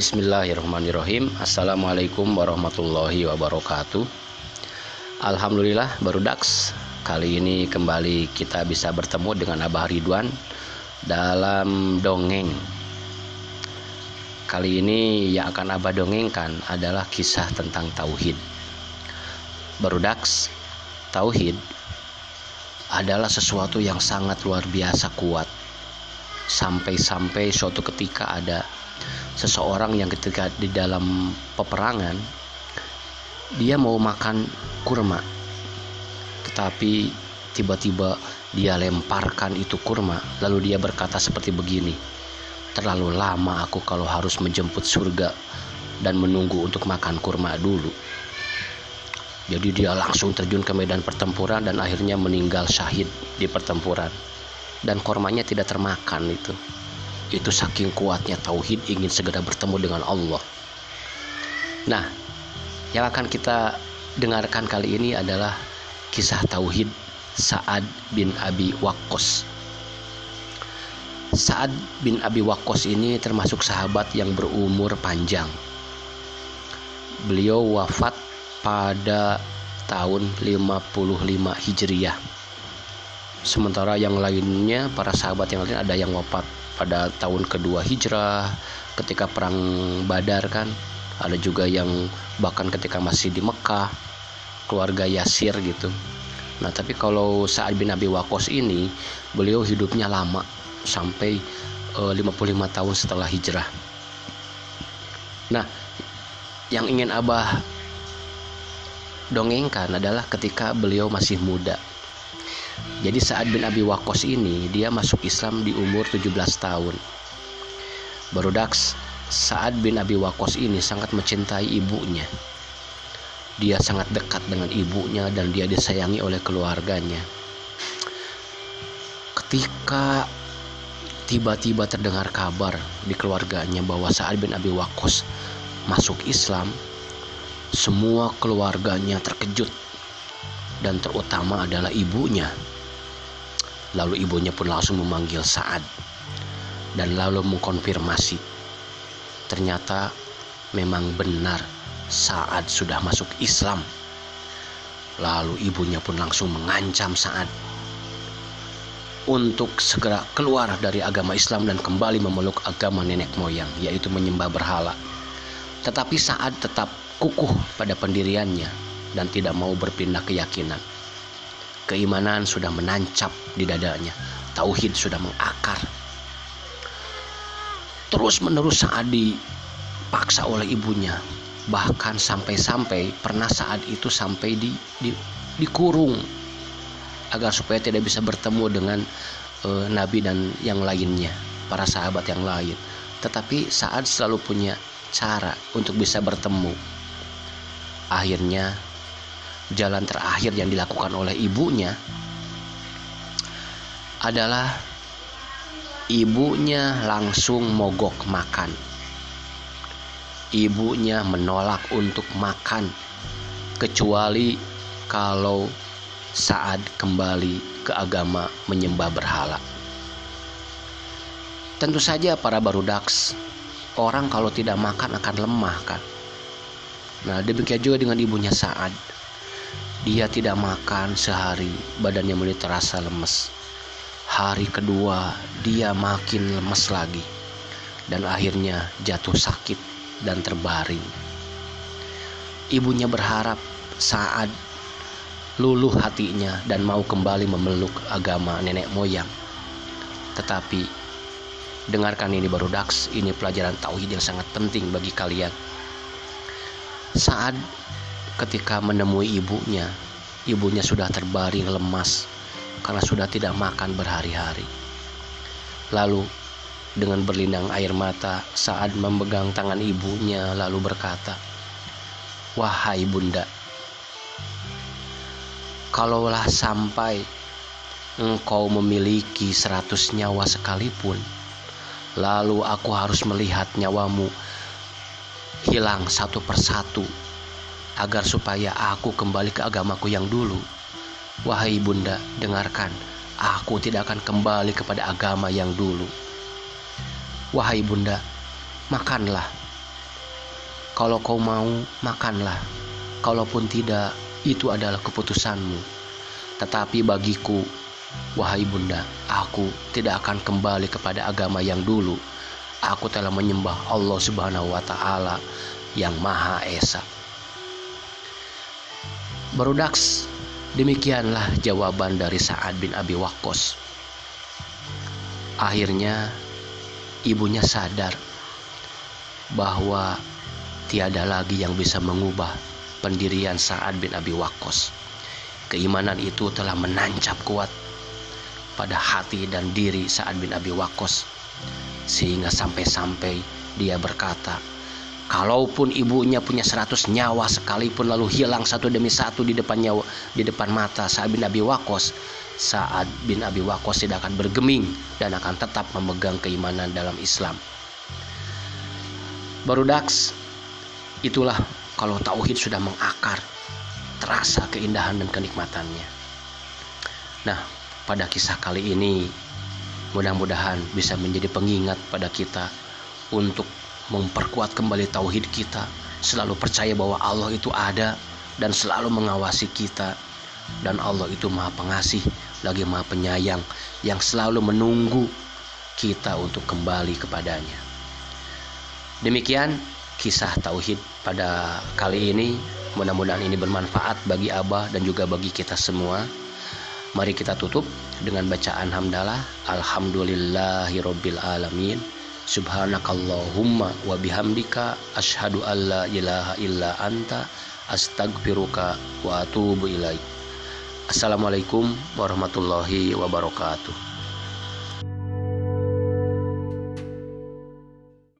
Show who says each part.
Speaker 1: Bismillahirrahmanirrahim. Assalamualaikum warahmatullahi wabarakatuh. Alhamdulillah baru daks Kali ini kembali kita bisa bertemu dengan Abah Ridwan Dalam dongeng. Kali ini yang akan Abah dongengkan adalah kisah tentang Tauhid. Baru daks Tauhid adalah sesuatu yang sangat luar biasa kuat. Sampai-sampai suatu ketika ada seseorang yang ketika di dalam peperangan dia mau makan kurma. Tetapi tiba-tiba dia lemparkan itu kurma lalu dia berkata seperti begini terlalu lama aku kalau harus menjemput surga dan menunggu untuk makan kurma dulu. Jadi dia langsung terjun ke medan pertempuran dan akhirnya meninggal syahid di pertempuran. Dan kormanya tidak termakan itu itu saking kuatnya tauhid ingin segera bertemu dengan Allah. Nah, yang akan kita dengarkan kali ini adalah kisah tauhid Sa'ad bin Abi Waqqas. Sa'ad bin Abi Waqqas ini termasuk sahabat yang berumur panjang. Beliau wafat pada tahun 55 Hijriah. Sementara yang lainnya para sahabat yang lain ada yang wafat pada tahun kedua hijrah ketika perang Badar kan. Ada juga yang bahkan ketika masih di Mekah keluarga Yasir gitu. Nah tapi kalau saat bin Abi Waqqas ini beliau hidupnya lama sampai e, eh, 55 tahun setelah hijrah. Nah yang ingin Abah dongengkan adalah ketika beliau masih muda jadi saat bin Abi Waqqas ini dia masuk Islam di umur 17 tahun. Baru daks saat bin Abi Waqqas ini sangat mencintai ibunya. Dia sangat dekat dengan ibunya dan dia disayangi oleh keluarganya. Ketika tiba-tiba terdengar kabar di keluarganya bahwa saat bin Abi Waqqas masuk Islam, semua keluarganya terkejut dan terutama adalah ibunya Lalu ibunya pun langsung memanggil Saad dan lalu mengkonfirmasi. Ternyata memang benar Saad sudah masuk Islam. Lalu ibunya pun langsung mengancam Saad untuk segera keluar dari agama Islam dan kembali memeluk agama nenek moyang, yaitu menyembah berhala. Tetapi Saad tetap kukuh pada pendiriannya dan tidak mau berpindah keyakinan. Keimanan sudah menancap di dadanya. Tauhid sudah mengakar. Terus menerus saat dipaksa oleh ibunya. Bahkan sampai-sampai pernah saat itu sampai di, di dikurung agar supaya tidak bisa bertemu dengan e, nabi dan yang lainnya, para sahabat yang lain. Tetapi saat selalu punya cara untuk bisa bertemu. Akhirnya jalan terakhir yang dilakukan oleh ibunya adalah ibunya langsung mogok makan. Ibunya menolak untuk makan kecuali kalau saat kembali ke agama menyembah berhala. Tentu saja para barudaks, orang kalau tidak makan akan lemah kan. Nah demikian juga dengan ibunya Saad dia tidak makan sehari, badannya mulai terasa lemes. Hari kedua, dia makin lemes lagi, dan akhirnya jatuh sakit dan terbaring. Ibunya berharap saat luluh hatinya dan mau kembali memeluk agama nenek moyang. Tetapi, dengarkan ini baru daks, ini pelajaran tauhid yang sangat penting bagi kalian. Saat ketika menemui ibunya, ibunya sudah terbaring lemas karena sudah tidak makan berhari-hari. Lalu dengan berlinang air mata saat memegang tangan ibunya lalu berkata, "Wahai Bunda, kalaulah sampai engkau memiliki seratus nyawa sekalipun, lalu aku harus melihat nyawamu hilang satu persatu agar supaya aku kembali ke agamaku yang dulu. Wahai bunda, dengarkan, aku tidak akan kembali kepada agama yang dulu. Wahai bunda, makanlah, Kalau kau mau, makanlah. Kalaupun tidak, itu adalah keputusanmu. Tetapi bagiku, wahai bunda, aku tidak akan kembali kepada agama yang dulu. Aku telah menyembah Allah Subhanahu wa Ta'ala yang Maha Esa. Berudaks, demikianlah jawaban dari Sa'ad bin Abi Waqqas. Akhirnya, ibunya sadar bahwa tiada lagi yang bisa mengubah pendirian Sa'ad bin Abi Waqqas. Keimanan itu telah menancap kuat pada hati dan diri Sa'ad bin Abi Waqqas sehingga sampai-sampai dia berkata, kalaupun ibunya punya seratus nyawa sekalipun lalu hilang satu demi satu di depan nyawa di depan mata Sa'ad bin Abi Waqqas, Sa'ad bin Abi Waqqas tidak akan bergeming dan akan tetap memegang keimanan dalam Islam. Baru daks, itulah kalau tauhid sudah mengakar, terasa keindahan dan kenikmatannya. Nah, pada kisah kali ini mudah-mudahan bisa menjadi pengingat pada kita untuk memperkuat kembali tauhid kita, selalu percaya bahwa Allah itu ada dan selalu mengawasi kita dan Allah itu Maha Pengasih, lagi Maha Penyayang yang selalu menunggu kita untuk kembali kepadanya. Demikian kisah tauhid pada kali ini. Mudah-mudahan ini bermanfaat bagi Abah dan juga bagi kita semua. Mari kita tutup dengan bacaan hamdalah. Alhamdulillahirabbil alamin. Subhanakallahumma wa bihamdika asyhadu alla ilaha illa anta astagfiruka wa atubu ilaik. Assalamualaikum warahmatullahi wabarakatuh.